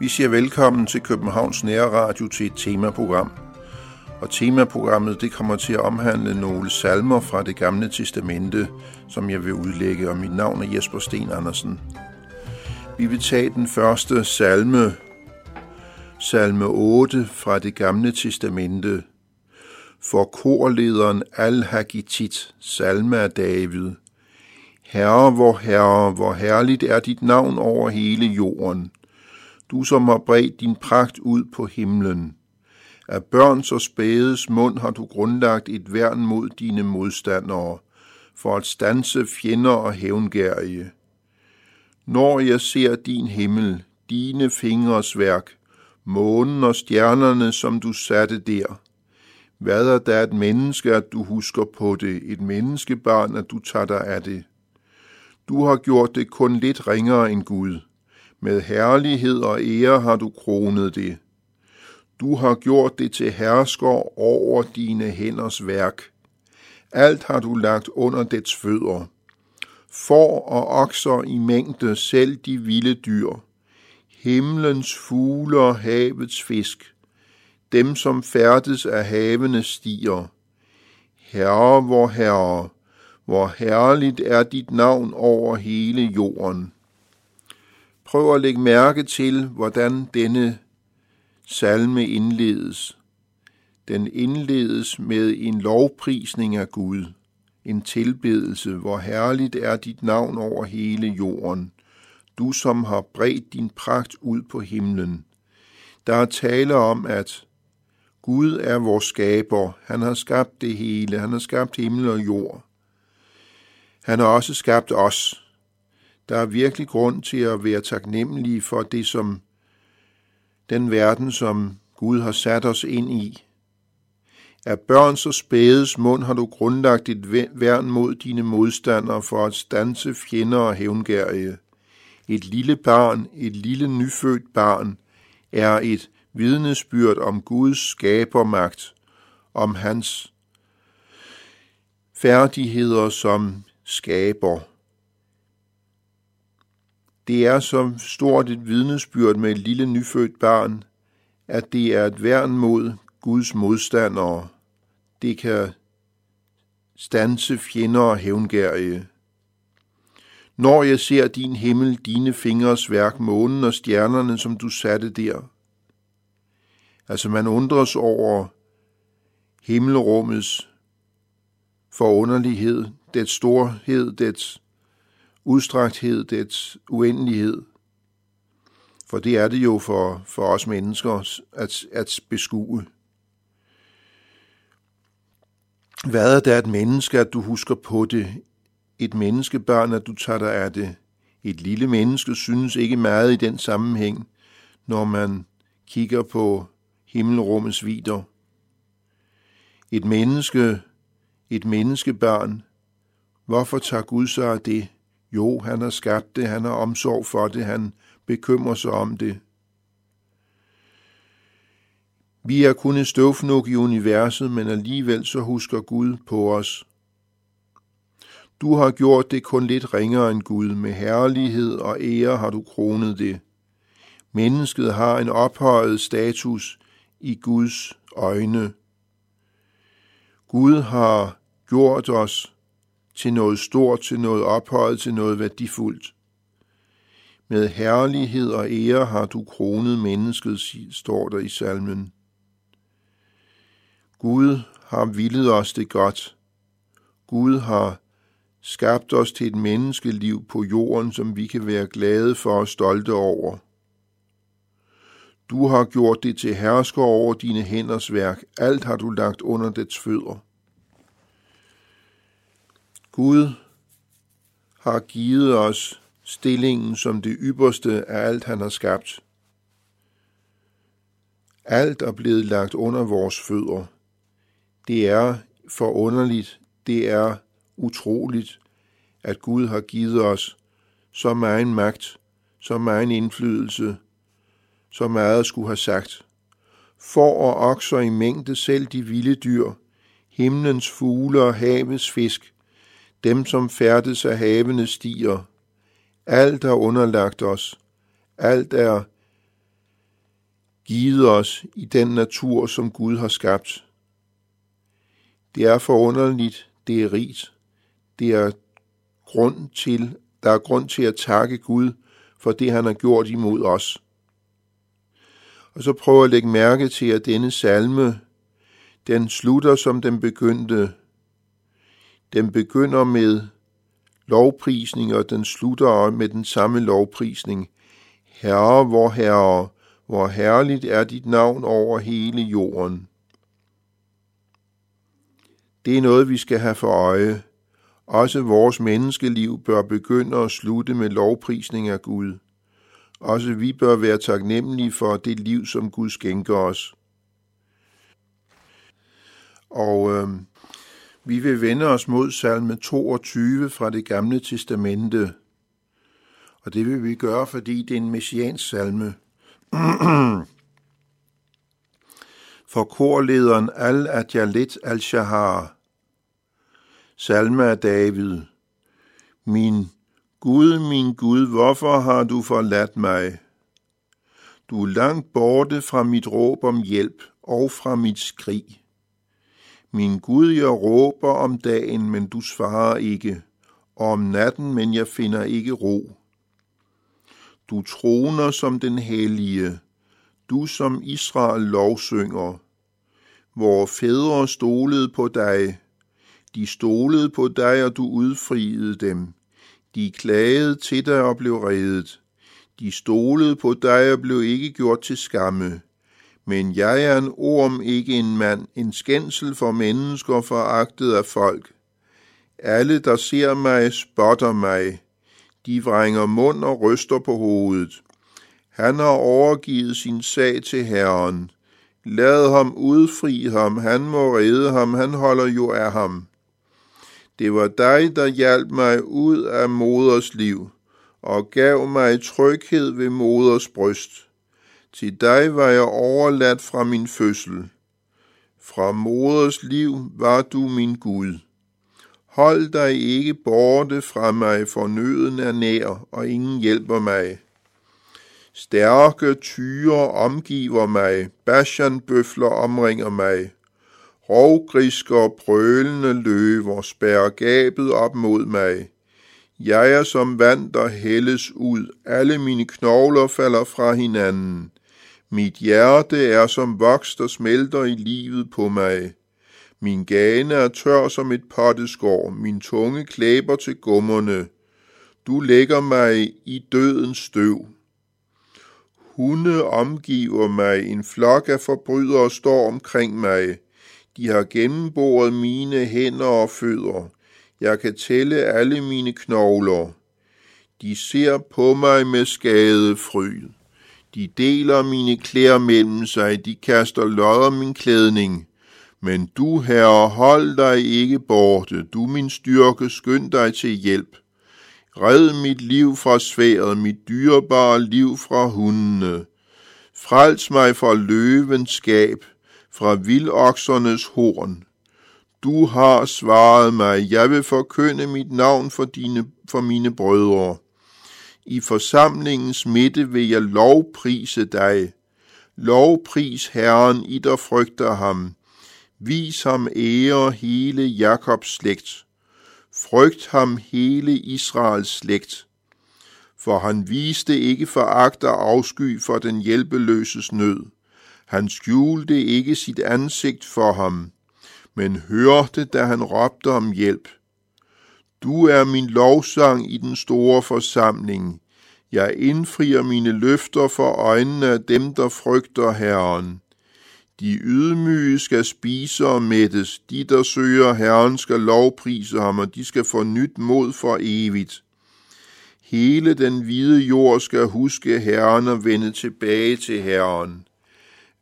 Vi siger velkommen til Københavns Nære Radio til et temaprogram. Og temaprogrammet det kommer til at omhandle nogle salmer fra det gamle testamente, som jeg vil udlægge, og mit navn er Jesper Sten Andersen. Vi vil tage den første salme, salme 8 fra det gamle testamente, for korlederen Al-Hagitit, salme af David. Herre, hvor herre, hvor herligt er dit navn over hele jorden. Du som har bredt din pragt ud på himlen. Af børns og spædes mund har du grundlagt et værn mod dine modstandere, for at stanse fjender og hævngærige. Når jeg ser din himmel, dine fingres værk, månen og stjernerne, som du satte der, hvad er der et menneske, at du husker på det, et menneskebarn, at du tager dig af det? Du har gjort det kun lidt ringere end Gud. Med herlighed og ære har du kronet det. Du har gjort det til hersker over dine hænders værk. Alt har du lagt under dets fødder. For og okser i mængde, selv de vilde dyr. Himlens fugle og havets fisk. Dem, som færdes af havene stiger. Herre, hvor herre, hvor herligt er dit navn over hele jorden. Prøv at lægge mærke til, hvordan denne salme indledes. Den indledes med en lovprisning af Gud, en tilbedelse, hvor herligt er dit navn over hele jorden, du som har bredt din pragt ud på himlen. Der er tale om, at Gud er vores skaber. Han har skabt det hele. Han har skabt himmel og jord. Han har også skabt os. Der er virkelig grund til at være taknemmelige for det, som den verden, som Gud har sat os ind i. Af børns og spædes mund har du grundlagt et værn mod dine modstandere for at stanse fjender og hævngærige. Et lille barn, et lille nyfødt barn, er et vidnesbyrd om Guds skabermagt, om hans færdigheder som skaber. Det er så stort et vidnesbyrd med et lille nyfødt barn, at det er et værn mod Guds modstandere. Det kan stanse fjender og hævngærige. Når jeg ser din himmel, dine fingres værk, månen og stjernerne, som du satte der. Altså man undres over himmelrummets forunderlighed, dets storhed, dets udstrakthed, dets uendelighed. For det er det jo for, for os mennesker at, at beskue. Hvad er det et menneske, at du husker på det? Et menneskebørn, at du tager dig af det? Et lille menneske synes ikke meget i den sammenhæng, når man kigger på himmelrummets vider. Et menneske, et menneskebørn, hvorfor tager Gud sig af det? Jo, han har skabt det, han har omsorg for det, han bekymrer sig om det. Vi er kun et støvfnuk i universet, men alligevel så husker Gud på os. Du har gjort det kun lidt ringere end Gud, med herlighed og ære har du kronet det. Mennesket har en ophøjet status i Guds øjne. Gud har gjort os til noget stort, til noget ophøjet, til noget værdifuldt. Med herlighed og ære har du kronet mennesket, står der i salmen. Gud har villet os det godt. Gud har skabt os til et menneskeliv på jorden, som vi kan være glade for og stolte over. Du har gjort det til hersker over dine hænders værk. Alt har du lagt under dets fødder. Gud har givet os stillingen som det ypperste af alt, han har skabt. Alt er blevet lagt under vores fødder. Det er forunderligt, det er utroligt, at Gud har givet os så meget magt, så meget indflydelse, så meget skulle have sagt. For og okser i mængde selv de vilde dyr, himlens fugle og havets fisk, dem som færdes af havene stiger. Alt er underlagt os. Alt er givet os i den natur, som Gud har skabt. Det er forunderligt, det er rigt. Det er grund til, der er grund til at takke Gud for det, han har gjort imod os. Og så prøv at lægge mærke til, at denne salme, den slutter, som den begyndte. Den begynder med lovprisning, og den slutter med den samme lovprisning. Herre, hvor herre, hvor herligt er dit navn over hele jorden. Det er noget, vi skal have for øje. Også vores menneskeliv bør begynde at slutte med lovprisning af Gud. Også vi bør være taknemmelige for det liv, som Gud skænker os. Og øh, vi vil vende os mod salme 22 fra det gamle testamente. Og det vil vi gøre, fordi det er en messiansk salme. for korlederen Al-Adjalit al-Shahar Salme af David. Min Gud, min Gud, hvorfor har du forladt mig? Du er langt borte fra mit råb om hjælp og fra mit skrig. Min Gud, jeg råber om dagen, men du svarer ikke, og om natten, men jeg finder ikke ro. Du troner som den hellige, du som Israel lovsynger. Vore fædre stolede på dig, de stolede på dig, og du udfriede dem. De klagede til dig og blev reddet. De stolede på dig og blev ikke gjort til skamme. Men jeg er en orm, ikke en mand, en skændsel for mennesker foragtet af folk. Alle, der ser mig, spotter mig. De vrænger mund og ryster på hovedet. Han har overgivet sin sag til Herren. Lad ham udfri ham, han må redde ham, han holder jo af ham. Det var dig, der hjalp mig ud af moders liv og gav mig tryghed ved moders bryst. Til dig var jeg overladt fra min fødsel. Fra moders liv var du min Gud. Hold dig ikke borte fra mig, for nøden er nær, og ingen hjælper mig. Stærke tyre omgiver mig, bashanbøfler omringer mig. Rovgriske og brølende løver spærrer gabet op mod mig. Jeg er som vand, der hældes ud. Alle mine knogler falder fra hinanden. Mit hjerte er som voks, der smelter i livet på mig. Min gane er tør som et potteskår. Min tunge klæber til gummerne. Du lægger mig i dødens støv. Hunde omgiver mig. En flok af forbrydere står omkring mig. De har gennemboret mine hænder og fødder. Jeg kan tælle alle mine knogler. De ser på mig med skade fryd. De deler mine klæder mellem sig, de kaster lodder min klædning. Men du, herre, hold dig ikke borte, du min styrke, skynd dig til hjælp. Red mit liv fra sværet, mit dyrebare liv fra hundene. Frels mig fra løvens skab, fra vildoksernes horn. Du har svaret mig, jeg vil forkynde mit navn for, dine, for mine brødre. I forsamlingens midte vil jeg lovprise dig. Lovpris Herren, I der frygter ham. Vis ham ære hele Jakobs slægt. Frygt ham hele Israels slægt. For han viste ikke foragt og afsky for den hjælpeløses nød han skjulte ikke sit ansigt for ham, men hørte, da han råbte om hjælp. Du er min lovsang i den store forsamling. Jeg indfrier mine løfter for øjnene af dem, der frygter Herren. De ydmyge skal spise og mættes, de der søger Herren skal lovprise ham, og de skal få nyt mod for evigt. Hele den hvide jord skal huske Herren og vende tilbage til Herren.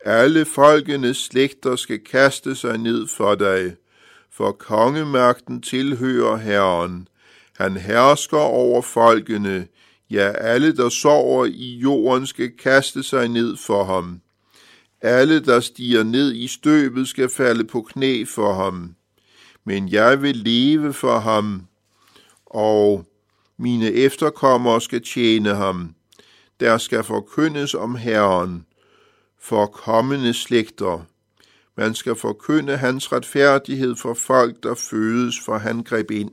Alle folkenes slægter skal kaste sig ned for dig, for kongemagten tilhører Herren. Han hersker over folkene, ja, alle, der sover i jorden, skal kaste sig ned for ham. Alle, der stiger ned i støbet, skal falde på knæ for ham. men jeg vil leve for ham, og mine efterkommere skal tjene ham. Der skal forkyndes om Herren for kommende slægter. Man skal forkynde hans retfærdighed for folk, der fødes, for han greb ind.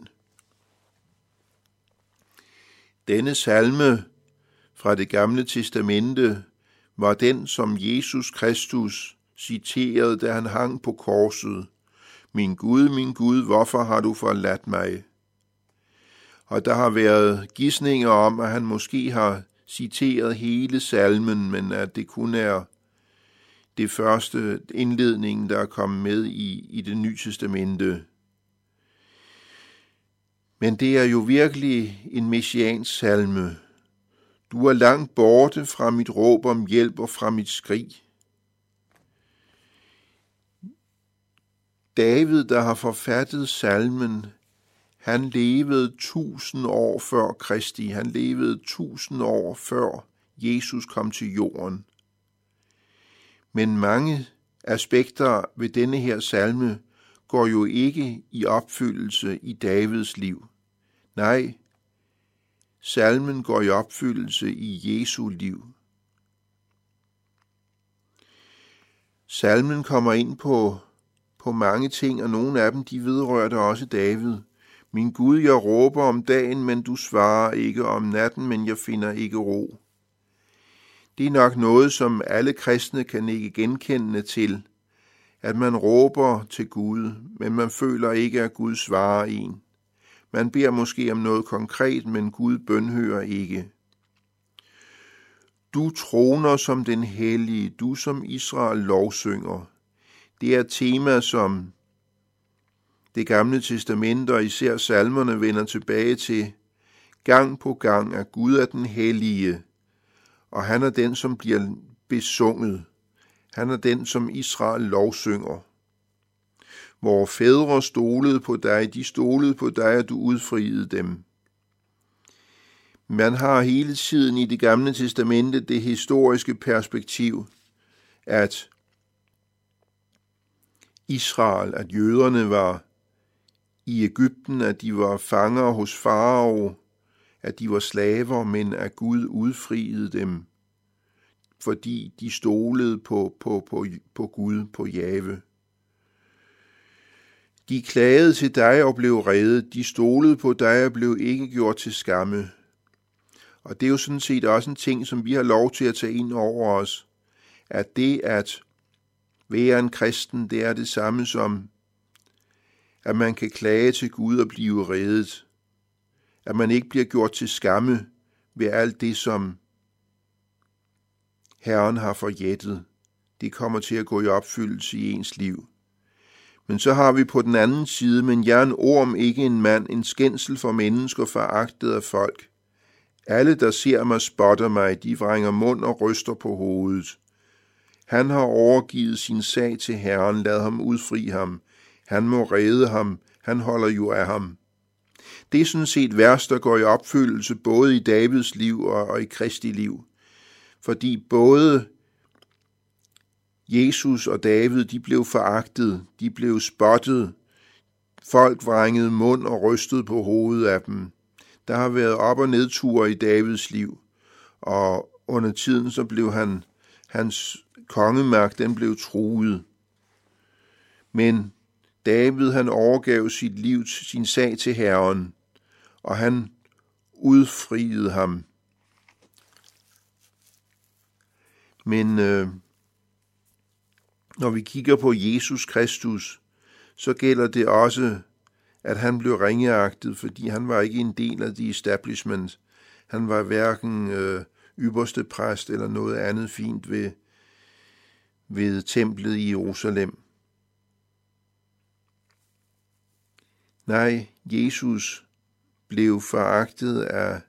Denne salme fra det gamle testamente var den, som Jesus Kristus citerede, da han hang på korset. Min Gud, min Gud, hvorfor har du forladt mig? Og der har været gissninger om, at han måske har citeret hele salmen, men at det kun er det første indledning, der er kommet med i, i det nye testamente. Men det er jo virkelig en messiansk salme. Du er langt borte fra mit råb om hjælp og fra mit skrig. David, der har forfattet salmen, han levede tusind år før Kristi. Han levede tusind år før Jesus kom til jorden. Men mange aspekter ved denne her salme går jo ikke i opfyldelse i Davids liv. Nej, salmen går i opfyldelse i Jesu liv. Salmen kommer ind på, på mange ting, og nogle af dem de vedrørte også David. Min Gud, jeg råber om dagen, men du svarer ikke om natten, men jeg finder ikke ro. Det er nok noget, som alle kristne kan ikke genkende til, at man råber til Gud, men man føler ikke, at Gud svarer en. Man beder måske om noget konkret, men Gud bønhører ikke. Du troner som den hellige, du som Israel lovsynger. Det er tema, som det gamle testament og især salmerne vender tilbage til gang på gang, at Gud er den hellige, og han er den, som bliver besunget. Han er den, som Israel lovsynger. Vore fædre stolede på dig, de stolede på dig, at du udfriede dem. Man har hele tiden i det gamle testamente det historiske perspektiv, at Israel, at jøderne var i Ægypten, at de var fanger hos farao, at de var slaver, men at Gud udfriede dem, fordi de stolede på, på, på, på Gud, på Jave. De klagede til dig og blev reddet. De stolede på dig og blev ikke gjort til skamme. Og det er jo sådan set også en ting, som vi har lov til at tage ind over os. At det at være en kristen, det er det samme som, at man kan klage til Gud og blive reddet. At man ikke bliver gjort til skamme ved alt det, som Herren har forjættet. Det kommer til at gå i opfyldelse i ens liv. Men så har vi på den anden side, men jeg er en orm, ikke en mand, en skændsel for mennesker foragtet af folk. Alle, der ser mig, spotter mig, de vrænger mund og ryster på hovedet. Han har overgivet sin sag til Herren, lad ham udfri ham. Han må redde ham, han holder jo af ham. Det er sådan set værst, der går i opfyldelse både i Davids liv og i Kristi liv. Fordi både Jesus og David, de blev foragtet, de blev spottet. Folk vrængede mund og rystede på hovedet af dem. Der har været op- og nedture i Davids liv, og under tiden så blev han, hans kongemagt, den blev truet. Men David, han overgav sit liv, sin sag til Herren, og han udfriede ham. Men øh, når vi kigger på Jesus Kristus, så gælder det også, at han blev ringeagtet, fordi han var ikke en del af de establishment. Han var hverken øh, ypperste præst eller noget andet fint ved, ved templet i Jerusalem. Nej, Jesus blev foragtet af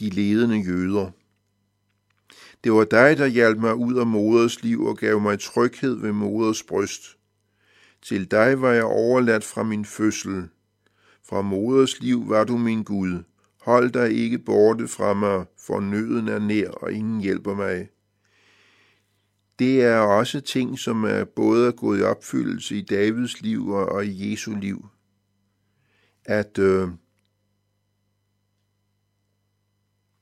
de ledende jøder. Det var dig, der hjalp mig ud af moders liv og gav mig tryghed ved moders bryst. Til dig var jeg overladt fra min fødsel. Fra moders liv var du min Gud. Hold dig ikke borte fra mig, for nøden er nær, og ingen hjælper mig. det er også ting, som er både er gået i opfyldelse i Davids liv og, og i Jesu liv. At øh,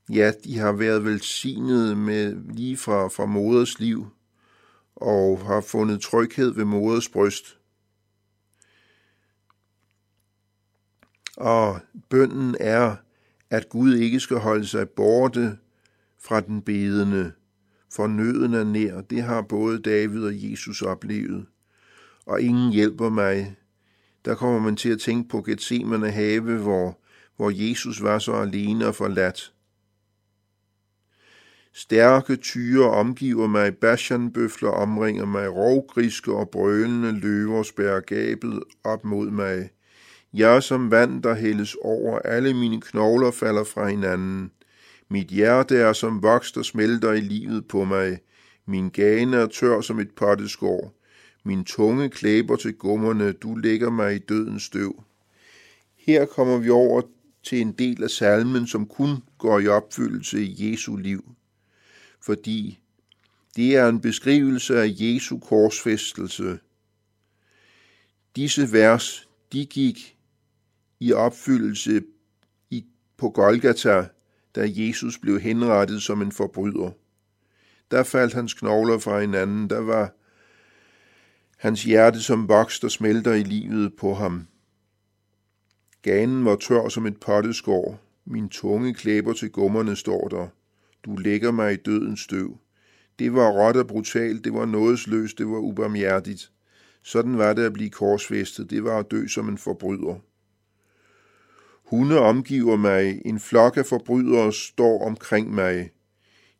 ja, de har været velsignet med lige fra, fra moders liv og har fundet tryghed ved moders bryst. Og bønden er, at Gud ikke skal holde sig borte fra den bedende, for nøden er nær. Det har både David og Jesus oplevet. Og ingen hjælper mig. Der kommer man til at tænke på Gethsemane have, hvor, hvor Jesus var så alene og forladt. Stærke tyre omgiver mig, bashanbøfler omringer mig, rovgriske og brølende løver spærrer gabet op mod mig. Jeg er som vand, der hældes over, alle mine knogler falder fra hinanden. Mit hjerte er som voks, der smelter i livet på mig. Min gane er tør som et potteskår. Min tunge klæber til gummerne, du lægger mig i dødens støv. Her kommer vi over til en del af salmen, som kun går i opfyldelse i Jesu liv. Fordi det er en beskrivelse af Jesu korsfæstelse. Disse vers, de gik i opfyldelse i, på Golgata, da Jesus blev henrettet som en forbryder. Der faldt hans knogler fra hinanden, der var hans hjerte som voks, der smelter i livet på ham. Ganen var tør som et potteskår, min tunge klæber til gummerne står der. Du lægger mig i dødens støv. Det var råt og brutalt, det var nådesløst, det var ubarmhjertigt. Sådan var det at blive korsfæstet, det var at dø som en forbryder. Hunde omgiver mig, en flok af forbrydere står omkring mig.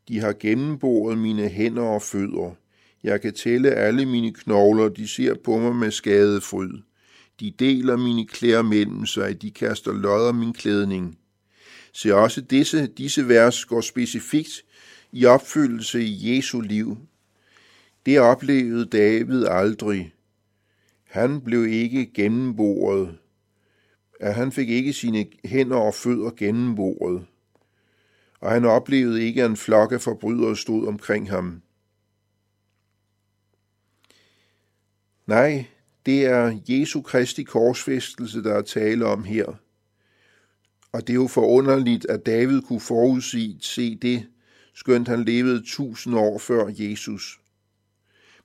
De har gennemboret mine hænder og fødder. Jeg kan tælle alle mine knogler, de ser på mig med skadefryd. De deler mine klæder mellem sig, de kaster lodder min klædning. Så også disse, disse vers går specifikt i opfyldelse i Jesu liv. Det oplevede David aldrig. Han blev ikke gennemboret at han fik ikke sine hænder og fødder gennemboret, og han oplevede ikke, at en flok af forbrydere stod omkring ham. Nej, det er Jesu Kristi korsfæstelse, der er tale om her. Og det er jo forunderligt, at David kunne forudsige se det, skønt han levede tusind år før Jesus.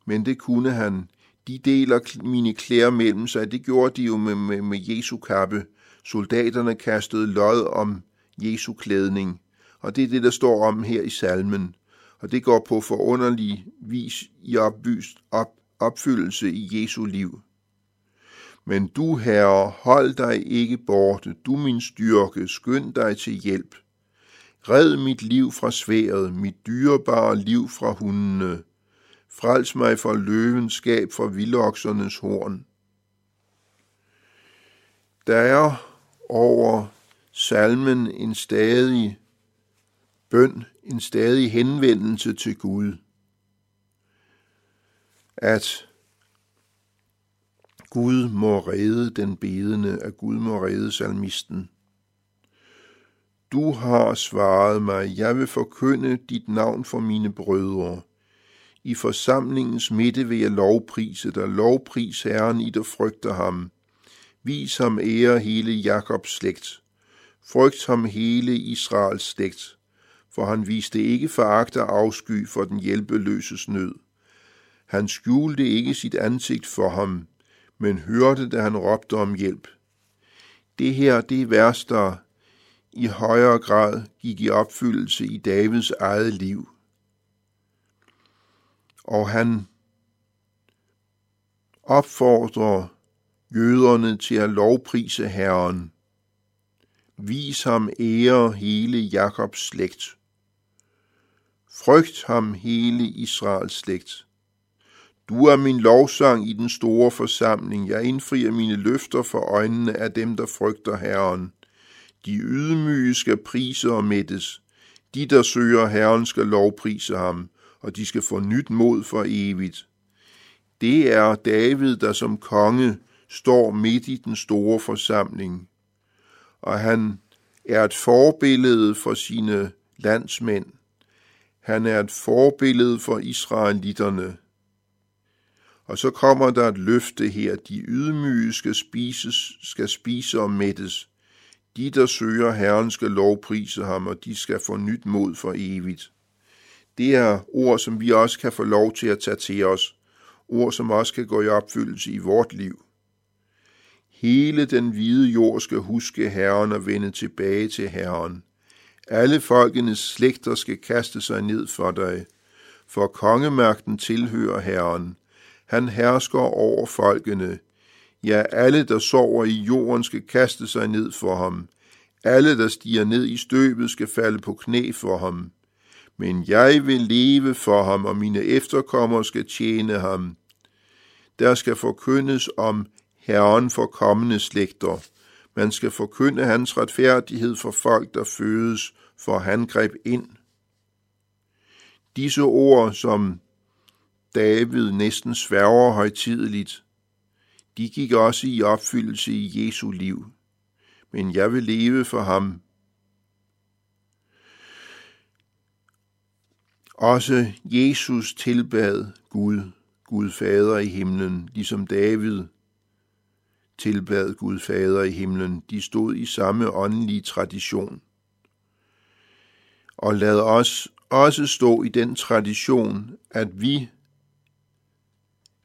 Men det kunne han, de deler mine klæder mellem sig. Det gjorde de jo med, med, med Jesu kappe. Soldaterne kastede lod om Jesu klædning. Og det er det, der står om her i salmen. Og det går på forunderlig vis i opbyst, op, opfyldelse i Jesu liv. Men du, Herre, hold dig ikke borte, du min styrke, skynd dig til hjælp. Red mit liv fra sværet, mit dyrebare liv fra hundene. Frels mig fra løvens skab, fra vildoksernes horn. Der er over salmen en stadig bøn, en stadig henvendelse til Gud. At Gud må redde den bedende, at Gud må redde salmisten. Du har svaret mig, jeg vil forkynde dit navn for mine brødre. I forsamlingens midte vil jeg lovprise dig, lovpris Herren i der frygter ham. Vis ham ære hele Jakobs slægt. Frygt ham hele Israels slægt, for han viste ikke foragt og afsky for den hjælpeløses nød. Han skjulte ikke sit ansigt for ham, men hørte, da han råbte om hjælp. Det her, det er vers, der i højere grad gik i opfyldelse i Davids eget liv og han opfordrer jøderne til at lovprise Herren. Vis ham ære hele Jakobs slægt. Frygt ham hele Israels slægt. Du er min lovsang i den store forsamling. Jeg indfrier mine løfter for øjnene af dem, der frygter Herren. De ydmyge skal prise og mættes. De, der søger Herren, skal lovprise ham og de skal få nyt mod for evigt. Det er David, der som konge står midt i den store forsamling, og han er et forbillede for sine landsmænd. Han er et forbillede for israelitterne. Og så kommer der et løfte her. De ydmyge skal, spises, skal spise og mættes. De, der søger Herren, skal lovprise ham, og de skal få nyt mod for evigt. Det er ord, som vi også kan få lov til at tage til os. Ord, som også kan gå i opfyldelse i vort liv. Hele den hvide jord skal huske Herren og vende tilbage til Herren. Alle folkenes slægter skal kaste sig ned for dig, for kongemagten tilhører Herren. Han hersker over folkene. Ja, alle, der sover i jorden, skal kaste sig ned for ham. Alle, der stiger ned i støbet, skal falde på knæ for ham. Men jeg vil leve for ham, og mine efterkommere skal tjene ham. Der skal forkyndes om Herren for kommende slægter. Man skal forkynde hans retfærdighed for folk, der fødes, for han greb ind. Disse ord, som David næsten sværger højtideligt, de gik også i opfyldelse i Jesu liv. Men jeg vil leve for ham. Også Jesus tilbad Gud, Gud Fader i himlen, ligesom David tilbad Gud Fader i himlen. De stod i samme åndelige tradition. Og lad os også stå i den tradition, at vi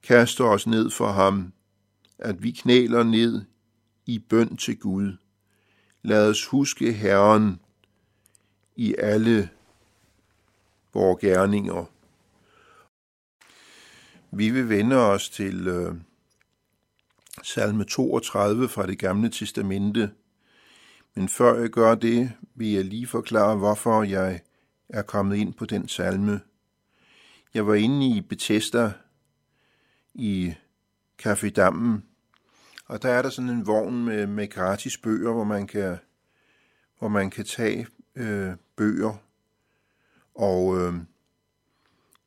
kaster os ned for ham, at vi knæler ned i bøn til Gud. Lad os huske Herren i alle vores gerninger. Vi vil vende os til øh, salme 32 fra det gamle testamente. Men før jeg gør det, vil jeg lige forklare, hvorfor jeg er kommet ind på den salme. Jeg var inde i Bethesda i Café Dammen, og der er der sådan en vogn med, med gratis bøger, hvor man kan, hvor man kan tage øh, bøger. Og øh,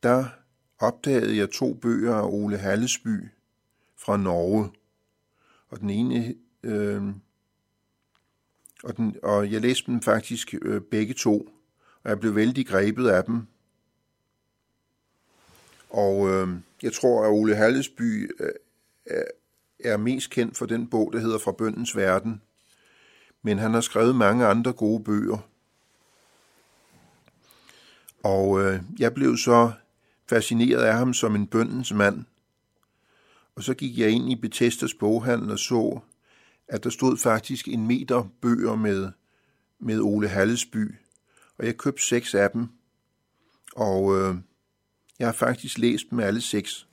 der opdagede jeg to bøger af Ole Hallesby fra Norge. Og den ene, øh, og, den, og jeg læste dem faktisk øh, begge to, og jeg blev vældig grebet af dem. Og øh, jeg tror, at Ole Hallesby øh, er mest kendt for den bog, der hedder Fra bøndens verden. Men han har skrevet mange andre gode bøger. Og øh, jeg blev så fascineret af ham som en bøndens mand. Og så gik jeg ind i Bethesdas boghandel og så, at der stod faktisk en meter bøger med, med Ole Hallesby. Og jeg købte seks af dem. Og øh, jeg har faktisk læst dem alle seks.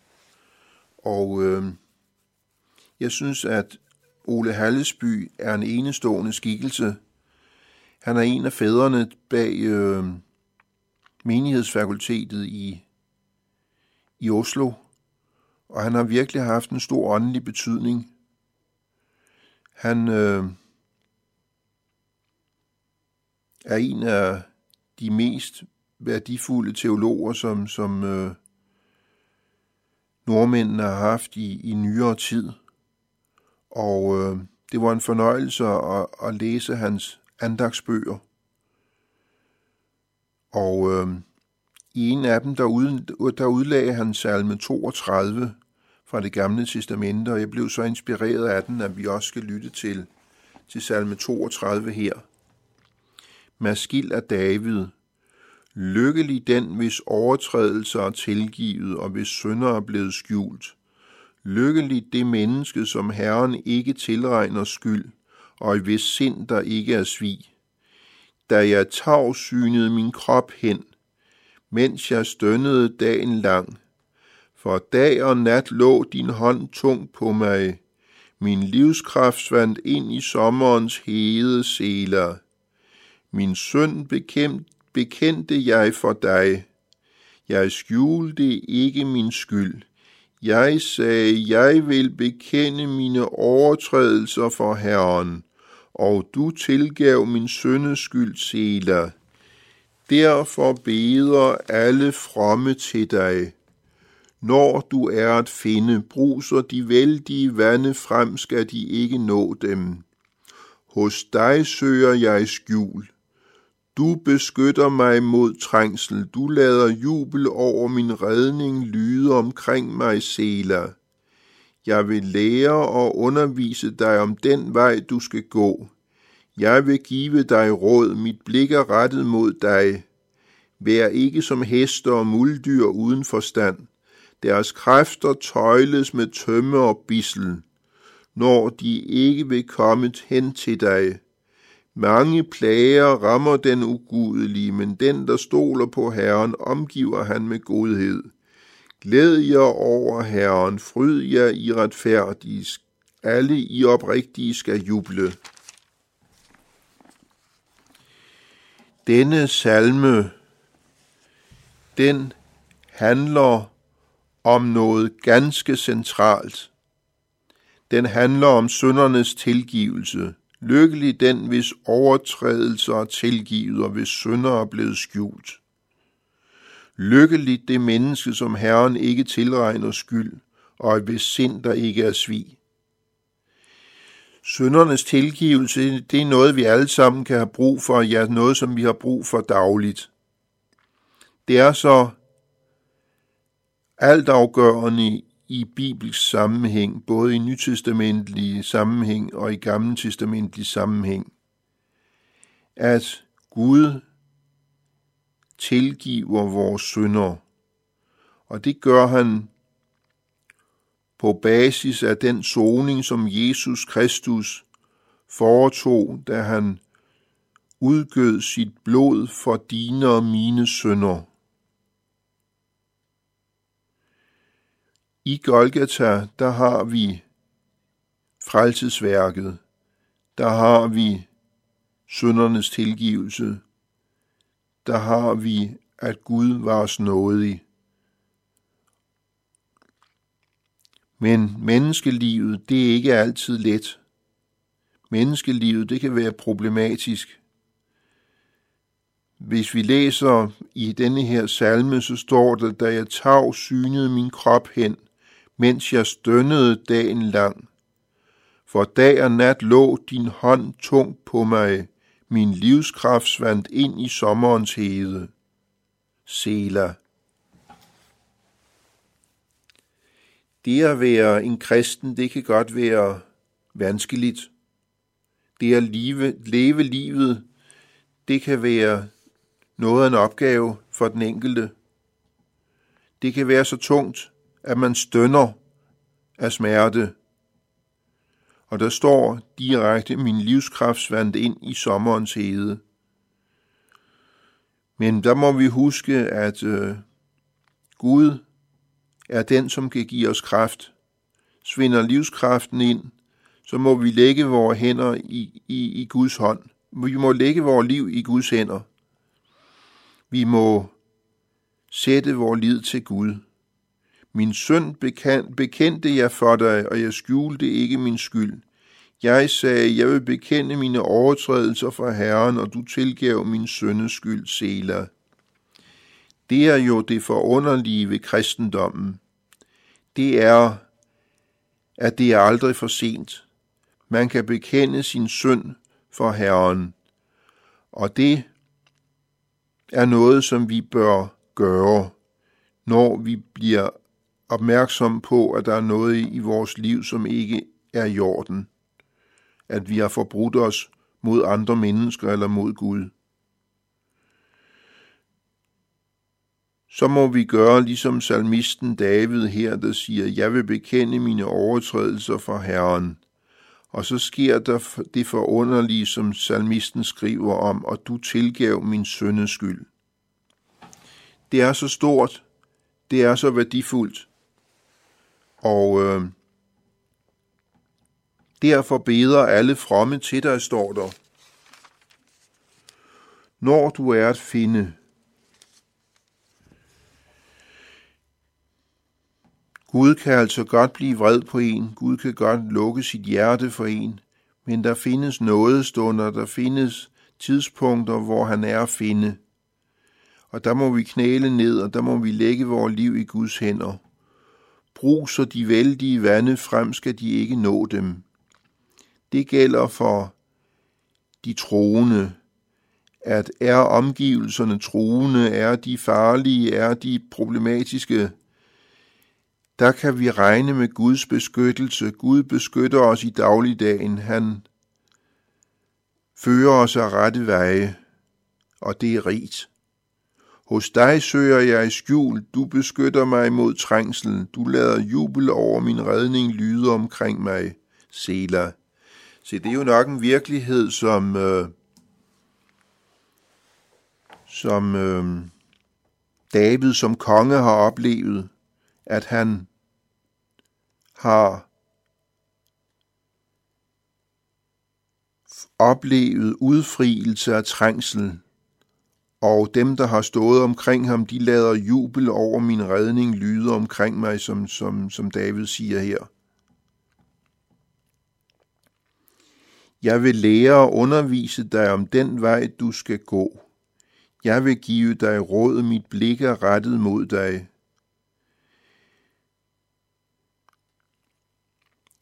Og øh, jeg synes, at Ole Hallesby er en enestående skikkelse. Han er en af fædrene bag øh, menighedsfakultetet i, i Oslo, og han har virkelig haft en stor åndelig betydning. Han øh, er en af de mest værdifulde teologer, som, som øh, nordmændene har haft i, i nyere tid. Og øh, det var en fornøjelse at, at læse hans andagsbøger. Og øh, i en af dem, der, ud, der udlagde han salme 32 fra det gamle testamente, og jeg blev så inspireret af den, at vi også skal lytte til, til salme 32 her. Maskil af David, lykkelig den, hvis overtrædelser er tilgivet, og hvis synder er blevet skjult. Lykkelig det menneske, som Herren ikke tilregner skyld, og i hvis sind der ikke er svig. Da jeg tagsynede min krop hen, mens jeg stønnede dagen lang. For dag og nat lå din hånd tung på mig. Min livskraft svandt ind i sommerens hede seler. Min synd bekendte jeg for dig. Jeg skjulte ikke min skyld. Jeg sagde, jeg vil bekende mine overtrædelser for Herren, og du tilgav min syndeskyld seler. Derfor beder alle fromme til dig. Når du er at finde, bruser de vældige vande frem, skal de ikke nå dem. Hos dig søger jeg skjul. Du beskytter mig mod trængsel, du lader jubel over min redning lyde omkring mig, Sela. Jeg vil lære og undervise dig om den vej, du skal gå. Jeg vil give dig råd, mit blik er rettet mod dig. Vær ikke som heste og muldyr uden forstand. Deres kræfter tøjles med tømme og bissel, når de ikke vil komme hen til dig. Mange plager rammer den ugudelige, men den, der stoler på Herren, omgiver han med godhed. Glæd jer over Herren, fryd jer i retfærdige, alle i oprigtige skal juble. Denne salme, den handler om noget ganske centralt. Den handler om søndernes tilgivelse. Lykkelig den, hvis overtrædelser er tilgivet, og hvis synder er blevet skjult. Lykkeligt det menneske, som Herren ikke tilregner skyld, og hvis sind der ikke er svig. Søndernes tilgivelse, det er noget, vi alle sammen kan have brug for, ja, noget, som vi har brug for dagligt. Det er så altafgørende i bibelsk sammenhæng, både i nytestamentlig sammenhæng og i gammeltestamentlig sammenhæng, at Gud tilgiver vores synder. Og det gør han på basis af den soning, som Jesus Kristus foretog, da han udgød sit blod for dine og mine synder. I Golgata, der har vi frelsesværket, der har vi syndernes tilgivelse, der har vi, at Gud var os nådig. Men menneskelivet, det er ikke altid let. Menneskelivet, det kan være problematisk. Hvis vi læser i denne her salme, så står der, da jeg tav synede min krop hen, mens jeg stønnede dagen lang. For dag og nat lå din hånd tung på mig, min livskraft svandt ind i sommerens hede. Sela. Det at være en kristen, det kan godt være vanskeligt. Det at leve, leve livet, det kan være noget af en opgave for den enkelte. Det kan være så tungt, at man stønner af smerte. Og der står direkte, min livskraft svandt ind i sommerens hede. Men der må vi huske, at øh, Gud er den, som kan give os kraft. Svinder livskraften ind, så må vi lægge vores hænder i, i, i Guds hånd. Vi må lægge vores liv i Guds hænder. Vi må sætte vores lid til Gud. Min søn bekendte jeg for dig, og jeg skjulte ikke min skyld. Jeg sagde, jeg vil bekende mine overtrædelser for Herren, og du tilgav min sønnes skyld, Sela. Det er jo det forunderlige ved kristendommen. Det er, at det er aldrig for sent. Man kan bekende sin synd for Herren. Og det er noget, som vi bør gøre, når vi bliver opmærksom på, at der er noget i vores liv, som ikke er i orden. At vi har forbrudt os mod andre mennesker eller mod Gud. Så må vi gøre ligesom salmisten David her, der siger, jeg vil bekende mine overtrædelser for Herren. Og så sker der det forunderlige, som salmisten skriver om, og du tilgav min søndes skyld. Det er så stort, det er så værdifuldt, og øh, derfor beder alle fromme til dig, står der. Når du er at finde, Gud kan altså godt blive vred på en, Gud kan godt lukke sit hjerte for en, men der findes nådestunder, der findes tidspunkter, hvor han er at finde. Og der må vi knæle ned, og der må vi lægge vores liv i Guds hænder bruser de vældige vande frem, skal de ikke nå dem. Det gælder for de troende, at er omgivelserne truende, er de farlige, er de problematiske, der kan vi regne med Guds beskyttelse. Gud beskytter os i dagligdagen. Han fører os af rette veje, og det er rigt. Hos dig søger jeg i skjul, du beskytter mig mod trængslen, du lader jubel over min redning lyde omkring mig, Sela. Se, det er jo nok en virkelighed, som, øh, som øh, David som konge har oplevet, at han har oplevet udfrielse af trængsel, og dem, der har stået omkring ham, de lader jubel over min redning lyde omkring mig, som, som, som David siger her. Jeg vil lære og undervise dig om den vej, du skal gå. Jeg vil give dig råd, mit blik er rettet mod dig.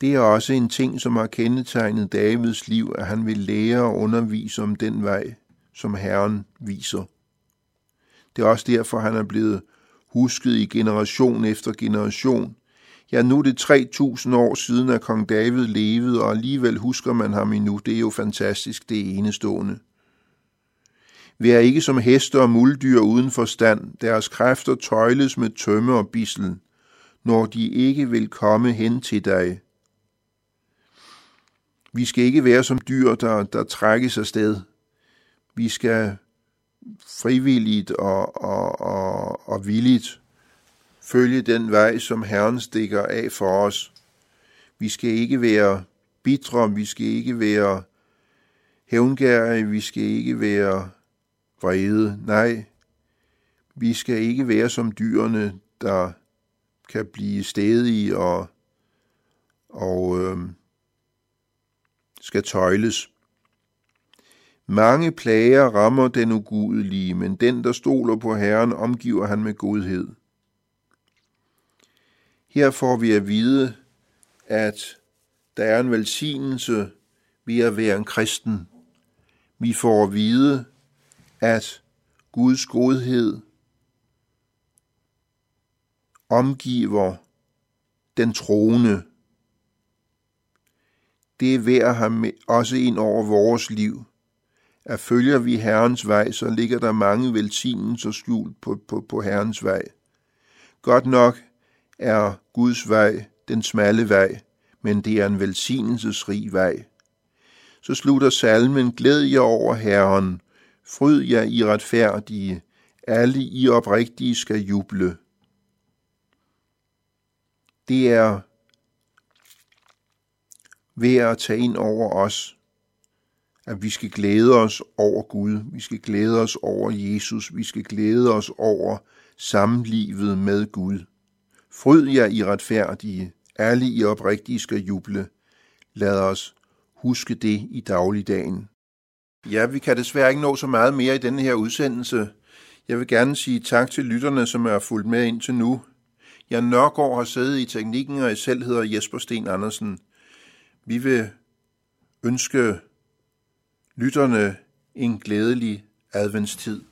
Det er også en ting, som har kendetegnet Davids liv, at han vil lære og undervise om den vej, som Herren viser. Det er også derfor, han er blevet husket i generation efter generation. Ja, nu er det 3000 år siden, at kong David levede, og alligevel husker man ham endnu. Det er jo fantastisk, det er enestående. Vær ikke som heste og muldyr uden forstand. Deres kræfter tøjles med tømme og bissel, når de ikke vil komme hen til dig. Vi skal ikke være som dyr, der, der trækkes afsted. Vi skal frivilligt og, og, og, og villigt følge den vej, som Herren stikker af for os. Vi skal ikke være bitre, vi skal ikke være hævngærige, vi skal ikke være vrede. Nej, vi skal ikke være som dyrene, der kan blive stedige og, og øh, skal tøjles. Mange plager rammer den ugudelige, men den, der stoler på Herren, omgiver han med godhed. Her får vi at vide, at der er en velsignelse ved at være en kristen. Vi får at vide, at Guds godhed omgiver den troende det er værd at have også ind over vores liv. At følger vi Herrens vej, så ligger der mange velsignelser skjult på, på, på Herrens vej. Godt nok er Guds vej den smalle vej, men det er en velsignelsesrig vej. Så slutter salmen, glæd jer over Herren, fryd jer i retfærdige, alle i oprigtige skal juble. Det er ved at tage ind over os, at vi skal glæde os over Gud, vi skal glæde os over Jesus, vi skal glæde os over sammenlivet med Gud. Fryd jer i retfærdige, ærlige i oprigtige skal juble. Lad os huske det i dagligdagen. Ja, vi kan desværre ikke nå så meget mere i denne her udsendelse. Jeg vil gerne sige tak til lytterne, som er fulgt med indtil nu. Jeg Nørgaard har siddet i teknikken, og jeg selv hedder Jesper Sten Andersen. Vi vil ønske lytterne en glædelig adventstid.